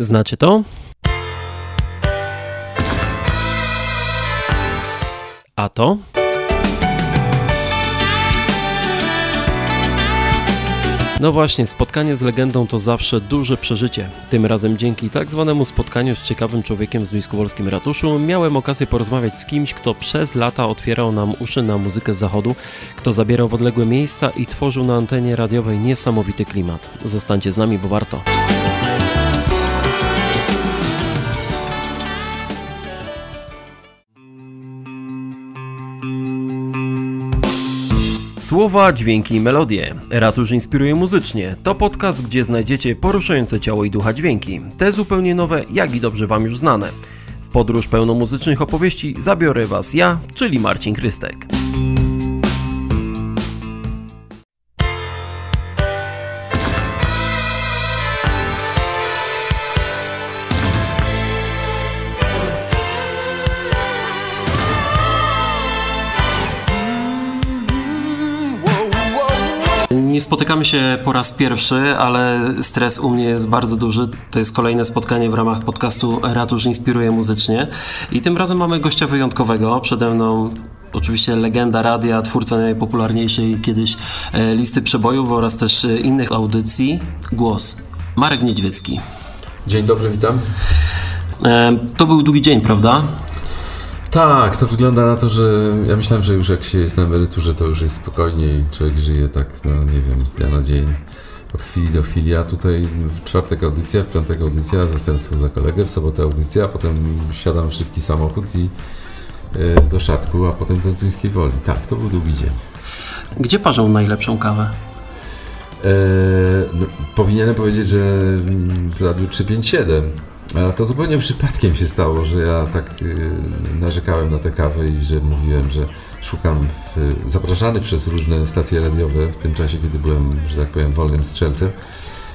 Znacie to? A to? No właśnie, spotkanie z legendą to zawsze duże przeżycie. Tym razem dzięki tak zwanemu spotkaniu z ciekawym człowiekiem w Zduńskowolskim Ratuszu miałem okazję porozmawiać z kimś, kto przez lata otwierał nam uszy na muzykę z zachodu, kto zabierał w odległe miejsca i tworzył na antenie radiowej niesamowity klimat. Zostańcie z nami, bo warto. Słowa, dźwięki i melodie. Ratusz inspiruje muzycznie. To podcast, gdzie znajdziecie poruszające ciało i ducha dźwięki. Te zupełnie nowe, jak i dobrze Wam już znane. W podróż pełną muzycznych opowieści zabiorę Was ja, czyli Marcin Krystek. Nie spotykamy się po raz pierwszy, ale stres u mnie jest bardzo duży. To jest kolejne spotkanie w ramach podcastu Ratusz Inspiruje Muzycznie. I tym razem mamy gościa wyjątkowego. Przede mną oczywiście legenda radia, twórca najpopularniejszej kiedyś e, listy przebojów oraz też e, innych audycji. Głos. Marek Niedźwiecki. Dzień dobry, witam. E, to był długi dzień, prawda? Tak, to wygląda na to, że ja myślałem, że już jak się jest na emeryturze, to już jest spokojniej, człowiek żyje tak, no nie wiem, z dnia na dzień, od chwili do chwili, a tutaj w czwartek audycja, w piątek audycja, zastępstwo za kolegę, w sobotę audycja, a potem siadam w szybki samochód i y, do szatku, a potem do Zduńskiej Woli. Tak, to był długi dzień. Gdzie parzą najlepszą kawę? E, no, powinienem powiedzieć, że w Radiu 357 a to zupełnie przypadkiem się stało, że ja tak y, narzekałem na tę kawę i że mówiłem, że szukam w, zapraszany przez różne stacje radiowe w tym czasie, kiedy byłem, że tak powiem, wolnym strzelcem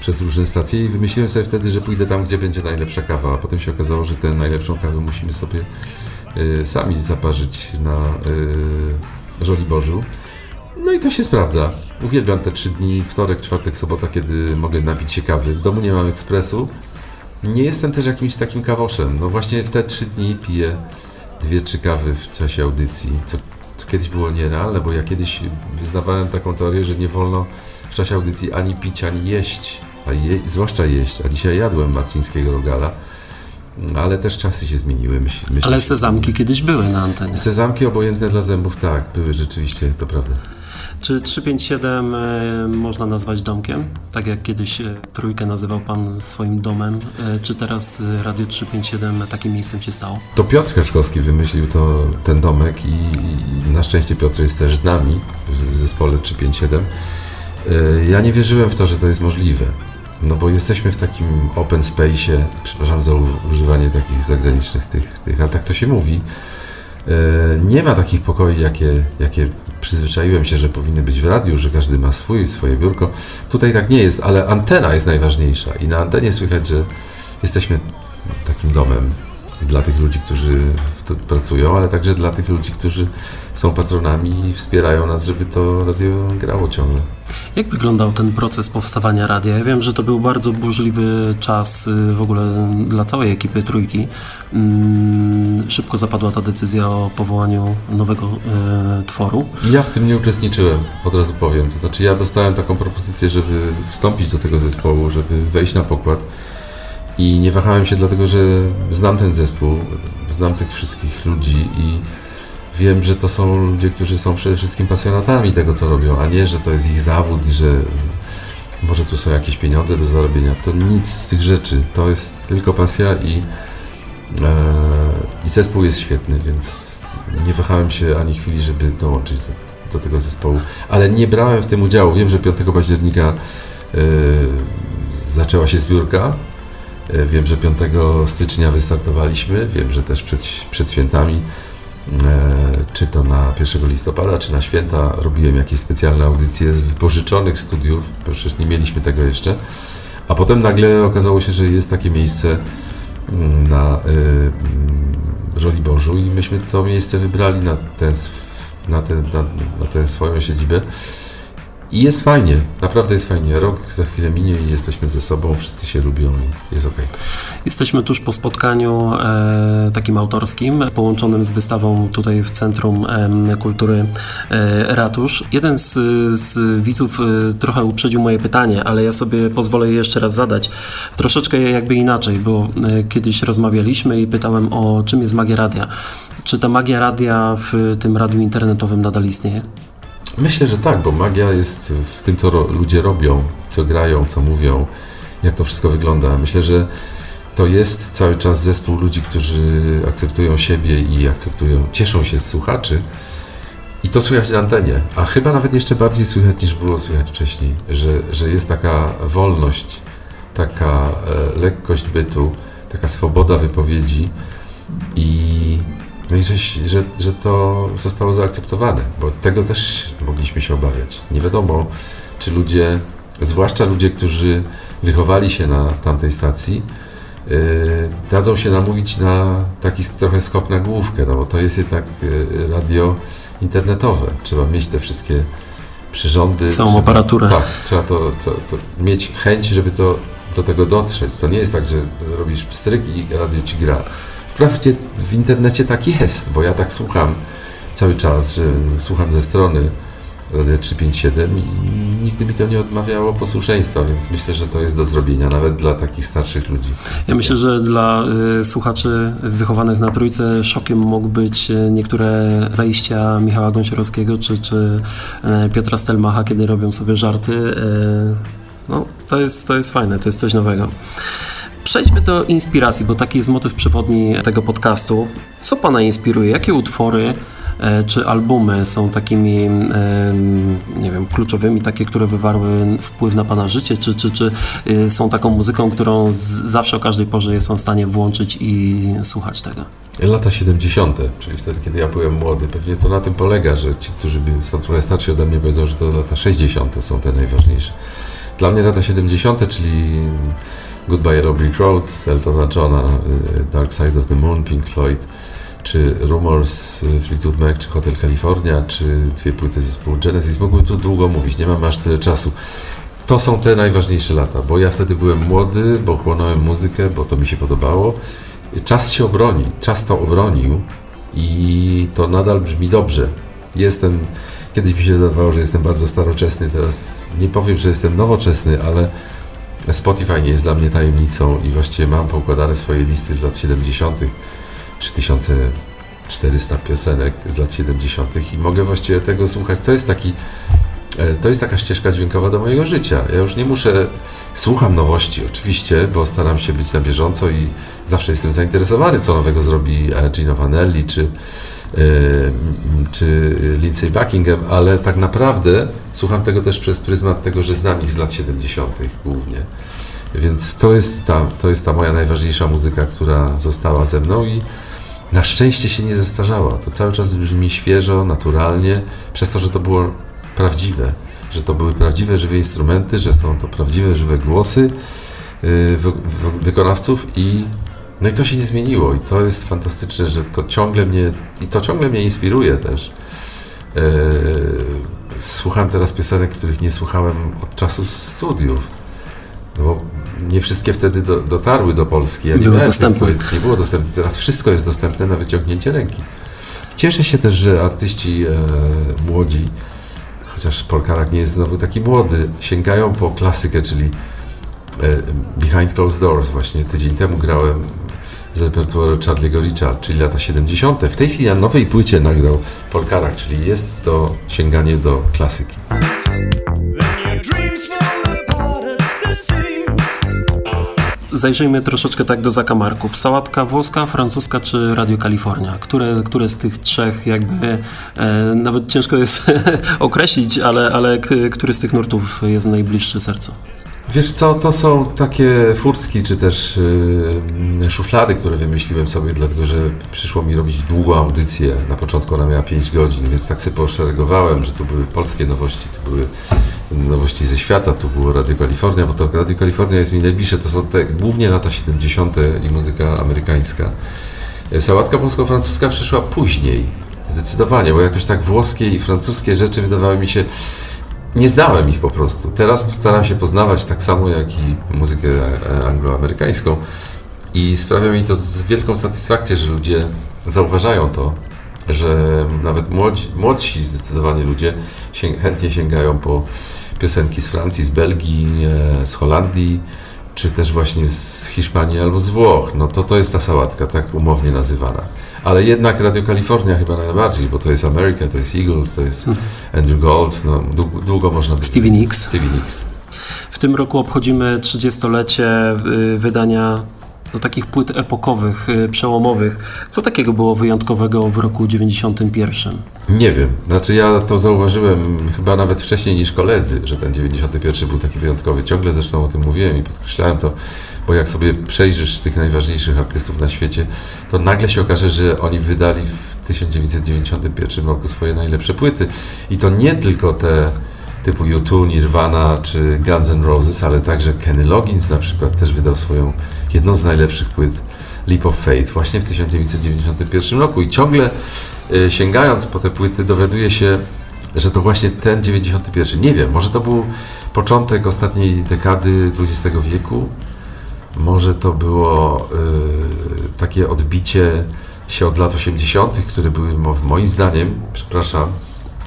przez różne stacje i wymyśliłem sobie wtedy, że pójdę tam, gdzie będzie najlepsza kawa, a potem się okazało, że tę najlepszą kawę musimy sobie y, sami zaparzyć na y, Żoliborzu. No i to się sprawdza. Uwielbiam te trzy dni, wtorek, czwartek, sobota, kiedy mogę napić się kawy. W domu nie mam ekspresu, nie jestem też jakimś takim kawoszem. No właśnie w te trzy dni piję dwie, trzy kawy w czasie audycji, co, co kiedyś było nierealne, bo ja kiedyś wyznawałem taką teorię, że nie wolno w czasie audycji ani pić, ani jeść, a je, zwłaszcza jeść. A dzisiaj jadłem marcińskiego rogala. Ale też czasy się zmieniły. Myśl, myśl, Ale sezamki kiedyś były na antenie. Sezamki obojętne dla zębów, tak, były rzeczywiście, to prawda. Czy 357 e, można nazwać domkiem? Tak jak kiedyś e, trójkę nazywał Pan swoim domem, e, czy teraz Radio 357 takim miejscem się stało? To Piotr Kaczkowski wymyślił to, ten domek i, i na szczęście Piotr jest też z nami w, zespole 357. Ja nie wierzyłem w to, że to jest możliwe. No bo jesteśmy w takim open space'ie, przepraszam za używanie takich zagranicznych tych, tych, ale tak to się mówi. Nie ma takich pokoi, jakie, jakie przyzwyczaiłem się, że powinny być w radiu, że każdy ma swój, swoje biurko. Tutaj tak nie jest, ale antena jest najważniejsza i na antenie słychać, że jesteśmy takim domem dla tych ludzi, którzy pracują, ale także dla tych ludzi, którzy są patronami i wspierają nas, żeby to radio grało ciągle. Jak wyglądał ten proces powstawania radia? Ja wiem, że to był bardzo burzliwy czas y, w ogóle dla całej ekipy Trójki. Mm, szybko zapadła ta decyzja o powołaniu nowego e, tworu. Ja w tym nie uczestniczyłem, od razu powiem. To znaczy ja dostałem taką propozycję, żeby wstąpić do tego zespołu, żeby wejść na pokład i nie wahałem się dlatego, że znam ten zespół, znam tych wszystkich ludzi i wiem, że to są ludzie, którzy są przede wszystkim pasjonatami tego, co robią, a nie, że to jest ich zawód że może tu są jakieś pieniądze do zarobienia. To nic z tych rzeczy. To jest tylko pasja i, e, i zespół jest świetny, więc nie wahałem się ani chwili, żeby dołączyć do, do tego zespołu. Ale nie brałem w tym udziału. Wiem, że 5 października e, zaczęła się zbiórka. E, wiem, że 5 stycznia wystartowaliśmy. Wiem, że też przed, przed świętami E, czy to na 1 listopada, czy na święta robiłem jakieś specjalne audycje z wypożyczonych studiów, bo przecież nie mieliśmy tego jeszcze. A potem nagle okazało się, że jest takie miejsce mm, na Żoliborzu i myśmy to miejsce wybrali na tę, na, na, na tę swoją siedzibę. I jest fajnie, naprawdę jest fajnie. Rok za chwilę minie i jesteśmy ze sobą, wszyscy się lubią i jest ok. Jesteśmy tuż po spotkaniu e, takim autorskim, połączonym z wystawą tutaj w Centrum e, Kultury e, Ratusz. Jeden z, z widzów e, trochę uprzedził moje pytanie, ale ja sobie pozwolę je jeszcze raz zadać. Troszeczkę jakby inaczej, bo e, kiedyś rozmawialiśmy i pytałem o czym jest magia radia. Czy ta magia radia w tym radiu internetowym nadal istnieje? Myślę, że tak, bo magia jest w tym, co ro ludzie robią, co grają, co mówią, jak to wszystko wygląda. Myślę, że to jest cały czas zespół ludzi, którzy akceptują siebie i akceptują, cieszą się z słuchaczy. I to słychać na antenie, a chyba nawet jeszcze bardziej słychać niż było słychać wcześniej, że, że jest taka wolność, taka e, lekkość bytu, taka swoboda wypowiedzi i no i że, że, że to zostało zaakceptowane, bo tego też mogliśmy się obawiać. Nie wiadomo, czy ludzie, zwłaszcza ludzie, którzy wychowali się na tamtej stacji, yy, dadzą się namówić na taki trochę skok na główkę, no bo to jest jednak yy, radio internetowe. Trzeba mieć te wszystkie przyrządy. Całą trzeba, aparaturę. Tak, trzeba to, to, to mieć chęć, żeby to, do tego dotrzeć. To nie jest tak, że robisz pstryk i radio ci gra. Wprawdzie w internecie tak jest, bo ja tak słucham cały czas, że słucham ze strony Radio 357 i nigdy mi to nie odmawiało posłuszeństwa, więc myślę, że to jest do zrobienia, nawet dla takich starszych ludzi. Ja myślę, że dla y, słuchaczy wychowanych na trójce szokiem mogą być y, niektóre wejścia Michała Gąsiorowskiego czy, czy y, Piotra Stelmacha, kiedy robią sobie żarty. Y, no, to jest, to jest fajne, to jest coś nowego. Przejdźmy do inspiracji, bo taki jest motyw przewodni tego podcastu. Co Pana inspiruje? Jakie utwory e, czy albumy są takimi, nie wiem, kluczowymi, takie, które wywarły wpływ na Pana życie, czy, czy, czy e, są taką muzyką, którą zawsze o każdej porze jest Pan w stanie włączyć i słuchać tego? Lata 70., czyli wtedy, kiedy ja byłem młody. Pewnie to na tym polega, że ci, którzy są trochę starsi ode mnie, powiedzą, że to lata 60. są te najważniejsze. Dla mnie lata 70., czyli Goodbye Brick Road, Eltona Johna, y, Dark Side of the Moon, Pink Floyd, czy Rumors, y, Fleetwood Mac, czy Hotel California, czy dwie płyty zespołu Genesis. Mógłbym tu długo mówić, nie mam aż tyle czasu. To są te najważniejsze lata, bo ja wtedy byłem młody, bo chłonąłem muzykę, bo to mi się podobało. Czas się obroni, czas to obronił i to nadal brzmi dobrze. Jestem, kiedyś mi się wydawało, że jestem bardzo staroczesny, teraz nie powiem, że jestem nowoczesny, ale Spotify nie jest dla mnie tajemnicą i właściwie mam poukładane swoje listy z lat 70., 3400 piosenek z lat 70. i mogę właściwie tego słuchać. To jest taki, e, to jest taka ścieżka dźwiękowa do mojego życia. Ja już nie muszę, słucham nowości oczywiście, bo staram się być na bieżąco i zawsze jestem zainteresowany, co nowego zrobi Gino Vanelli czy czy Lindsay Buckingham, ale tak naprawdę słucham tego też przez pryzmat tego, że znam ich z lat 70. głównie. Więc to jest, ta, to jest ta moja najważniejsza muzyka, która została ze mną i na szczęście się nie zestarzała. To cały czas brzmi świeżo, naturalnie, przez to, że to było prawdziwe, że to były prawdziwe, żywe instrumenty, że są to prawdziwe, żywe głosy yy, wykonawców i no i to się nie zmieniło i to jest fantastyczne, że to ciągle mnie, i to ciągle mnie inspiruje też. Słucham teraz piosenek, których nie słuchałem od czasu studiów. No bo nie wszystkie wtedy do, dotarły do Polski. Ja nie, było dostępne. nie było dostępne. Teraz wszystko jest dostępne na wyciągnięcie ręki. Cieszę się też, że artyści e, młodzi, chociaż Polkarak nie jest znowu taki młody, sięgają po klasykę, czyli e, Behind Closed Doors. Właśnie tydzień temu grałem z repertuaru Charlie'ego Richa, czyli lata 70. W tej chwili na nowej płycie nagrał Polkarak, czyli jest to sięganie do klasyki. Zajrzyjmy troszeczkę tak do zakamarków. Sałatka włoska, francuska czy Radio Kalifornia? Które, które z tych trzech jakby, e, nawet ciężko jest określić, ale, ale który z tych nurtów jest najbliższy sercu? Wiesz co, to są takie furtki, czy też yy, szuflady, które wymyśliłem sobie, dlatego że przyszło mi robić długą audycję. Na początku ona miała 5 godzin, więc tak sobie poszeregowałem, że tu były polskie nowości, tu były nowości ze świata, tu było Radio Kalifornia, bo to Radio Kalifornia jest mi najbliższe, to są te głównie lata 70. i muzyka amerykańska. Sałatka polsko-francuska przyszła później, zdecydowanie, bo jakoś tak włoskie i francuskie rzeczy wydawały mi się nie znałem ich po prostu. Teraz staram się poznawać tak samo jak i muzykę e, angloamerykańską i sprawia mi to z wielką satysfakcją, że ludzie zauważają to, że nawet młodzi, młodsi zdecydowanie ludzie chętnie sięgają po piosenki z Francji, z Belgii, e, z Holandii, czy też właśnie z Hiszpanii albo z Włoch. No to to jest ta sałatka, tak umownie nazywana. Ale jednak Radio Kalifornia chyba najbardziej, bo to jest America, to jest Eagles, to jest Andrew Gold, no długo, długo można... Stevie Nicks. Stevie Nicks. W tym roku obchodzimy 30-lecie y, wydania do takich płyt epokowych, y, przełomowych. Co takiego było wyjątkowego w roku 91? Nie wiem. Znaczy ja to zauważyłem chyba nawet wcześniej niż koledzy, że ten 91 był taki wyjątkowy. Ciągle zresztą o tym mówiłem i podkreślałem to, bo jak sobie przejrzysz tych najważniejszych artystów na świecie, to nagle się okaże, że oni wydali w 1991 roku swoje najlepsze płyty. I to nie tylko te typu U2, Nirvana czy Guns N' Roses, ale także Kenny Loggins na przykład też wydał swoją jedną z najlepszych płyt Leap of Faith właśnie w 1991 roku i ciągle y, sięgając po te płyty dowiaduje się, że to właśnie ten 91, nie wiem, może to był początek ostatniej dekady XX wieku, może to było y, takie odbicie się od lat 80., które były moim zdaniem, przepraszam,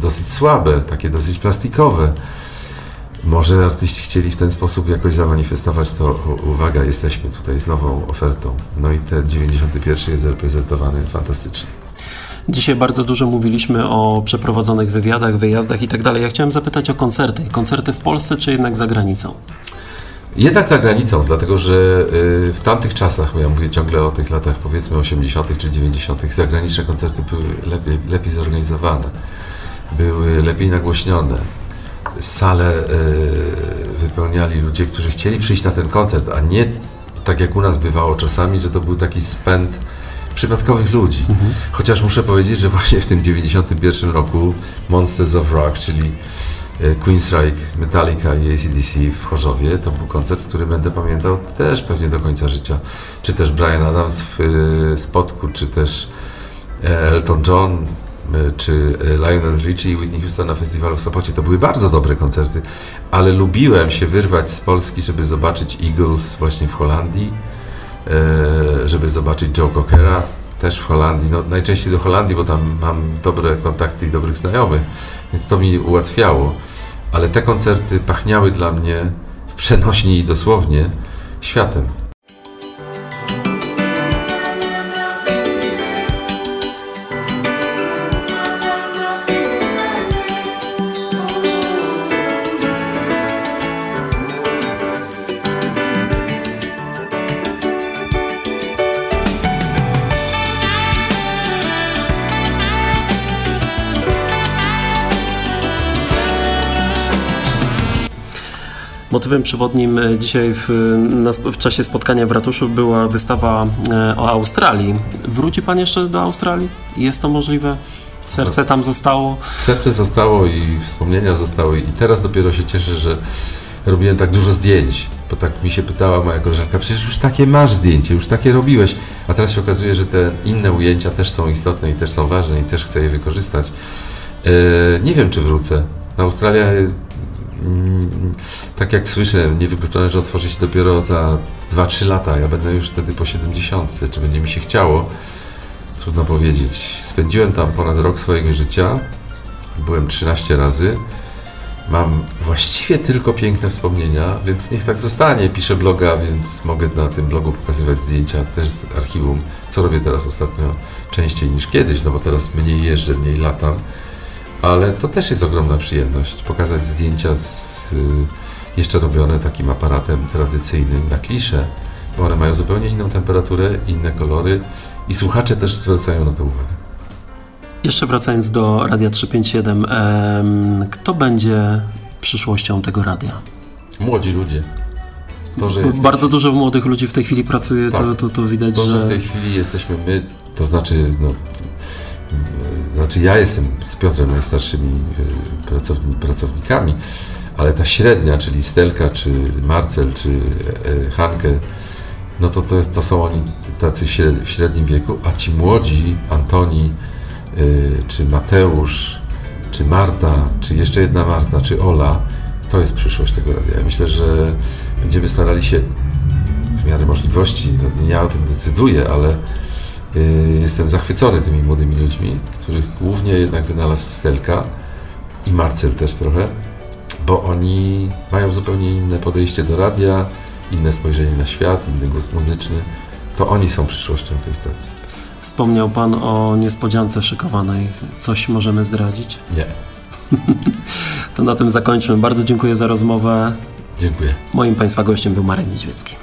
dosyć słabe, takie dosyć plastikowe. Może artyści chcieli w ten sposób jakoś zamanifestować to, uwaga, jesteśmy tutaj z nową ofertą. No i ten 91 jest reprezentowany fantastycznie. Dzisiaj bardzo dużo mówiliśmy o przeprowadzonych wywiadach, wyjazdach i tak dalej. Ja chciałem zapytać o koncerty. Koncerty w Polsce czy jednak za granicą? Jednak za granicą, dlatego że y, w tamtych czasach, bo ja mówię ciągle o tych latach powiedzmy 80. czy 90., zagraniczne koncerty były lepiej, lepiej zorganizowane, były lepiej nagłośnione. Sale y, wypełniali ludzie, którzy chcieli przyjść na ten koncert, a nie tak jak u nas bywało czasami, że to był taki spęd przypadkowych ludzi. Mhm. Chociaż muszę powiedzieć, że właśnie w tym 91 roku Monsters of Rock, czyli E, Queensryche, Metallica i ACDC w Chorzowie. To był koncert, który będę pamiętał też pewnie do końca życia. Czy też Brian Adams w e, Spotku, czy też e, Elton John, czy Lionel Richie i Whitney Houston na festiwalu w Sopocie. To były bardzo dobre koncerty, ale lubiłem się wyrwać z Polski, żeby zobaczyć Eagles właśnie w Holandii, żeby zobaczyć Joe Cockera też w Holandii. No, najczęściej do Holandii, bo tam mam dobre kontakty i dobrych znajomych, więc to mi ułatwiało ale te koncerty pachniały dla mnie w przenośni i dosłownie światem. Motywem przewodnim e, dzisiaj w, na, w czasie spotkania w ratuszu była wystawa e, o Australii. Wróci Pan jeszcze do Australii? Jest to możliwe? Serce tam zostało? Serce zostało i wspomnienia zostały i teraz dopiero się cieszę, że robiłem tak dużo zdjęć, bo tak mi się pytała moja koleżanka, przecież już takie masz zdjęcie, już takie robiłeś, a teraz się okazuje, że te inne ujęcia też są istotne i też są ważne i też chcę je wykorzystać. E, nie wiem, czy wrócę. Australia Mm, tak jak słyszę, niewykluczone, że otworzy się dopiero za 2-3 lata. Ja będę już wtedy po 70, czy będzie mi się chciało. Trudno powiedzieć. Spędziłem tam ponad rok swojego życia. Byłem 13 razy. Mam właściwie tylko piękne wspomnienia, więc niech tak zostanie. Piszę bloga, więc mogę na tym blogu pokazywać zdjęcia też z archiwum, co robię teraz ostatnio częściej niż kiedyś, no bo teraz mniej jeżdżę, mniej latam ale to też jest ogromna przyjemność pokazać zdjęcia z, y, jeszcze robione takim aparatem tradycyjnym na klisze, bo one mają zupełnie inną temperaturę, inne kolory i słuchacze też zwracają na to uwagę. Jeszcze wracając do Radia 357, kto będzie przyszłością tego radia? Młodzi ludzie. To, Bardzo dużo młodych ludzi w tej chwili pracuje, tak. to, to, to widać, to, że... że... w tej chwili jesteśmy my, to znaczy no, znaczy ja jestem z Piotrem najstarszymi e, pracownikami, ale ta średnia, czyli Stelka, czy Marcel, czy e, Hanke, no to, to, to są oni tacy w średnim wieku, a ci młodzi, Antoni, e, czy Mateusz, czy Marta, czy jeszcze jedna Marta, czy Ola, to jest przyszłość tego radia. Ja myślę, że będziemy starali się w miarę możliwości, no, ja o tym decyduję, ale jestem zachwycony tymi młodymi ludźmi, których głównie jednak wynalazł Stelka i Marcel też trochę, bo oni mają zupełnie inne podejście do radia, inne spojrzenie na świat, inny głos muzyczny. To oni są przyszłością tej stacji. Wspomniał Pan o niespodziance szykowanej. Coś możemy zdradzić? Nie. To na tym zakończmy. Bardzo dziękuję za rozmowę. Dziękuję. Moim Państwa gościem był Marek Niedźwiecki.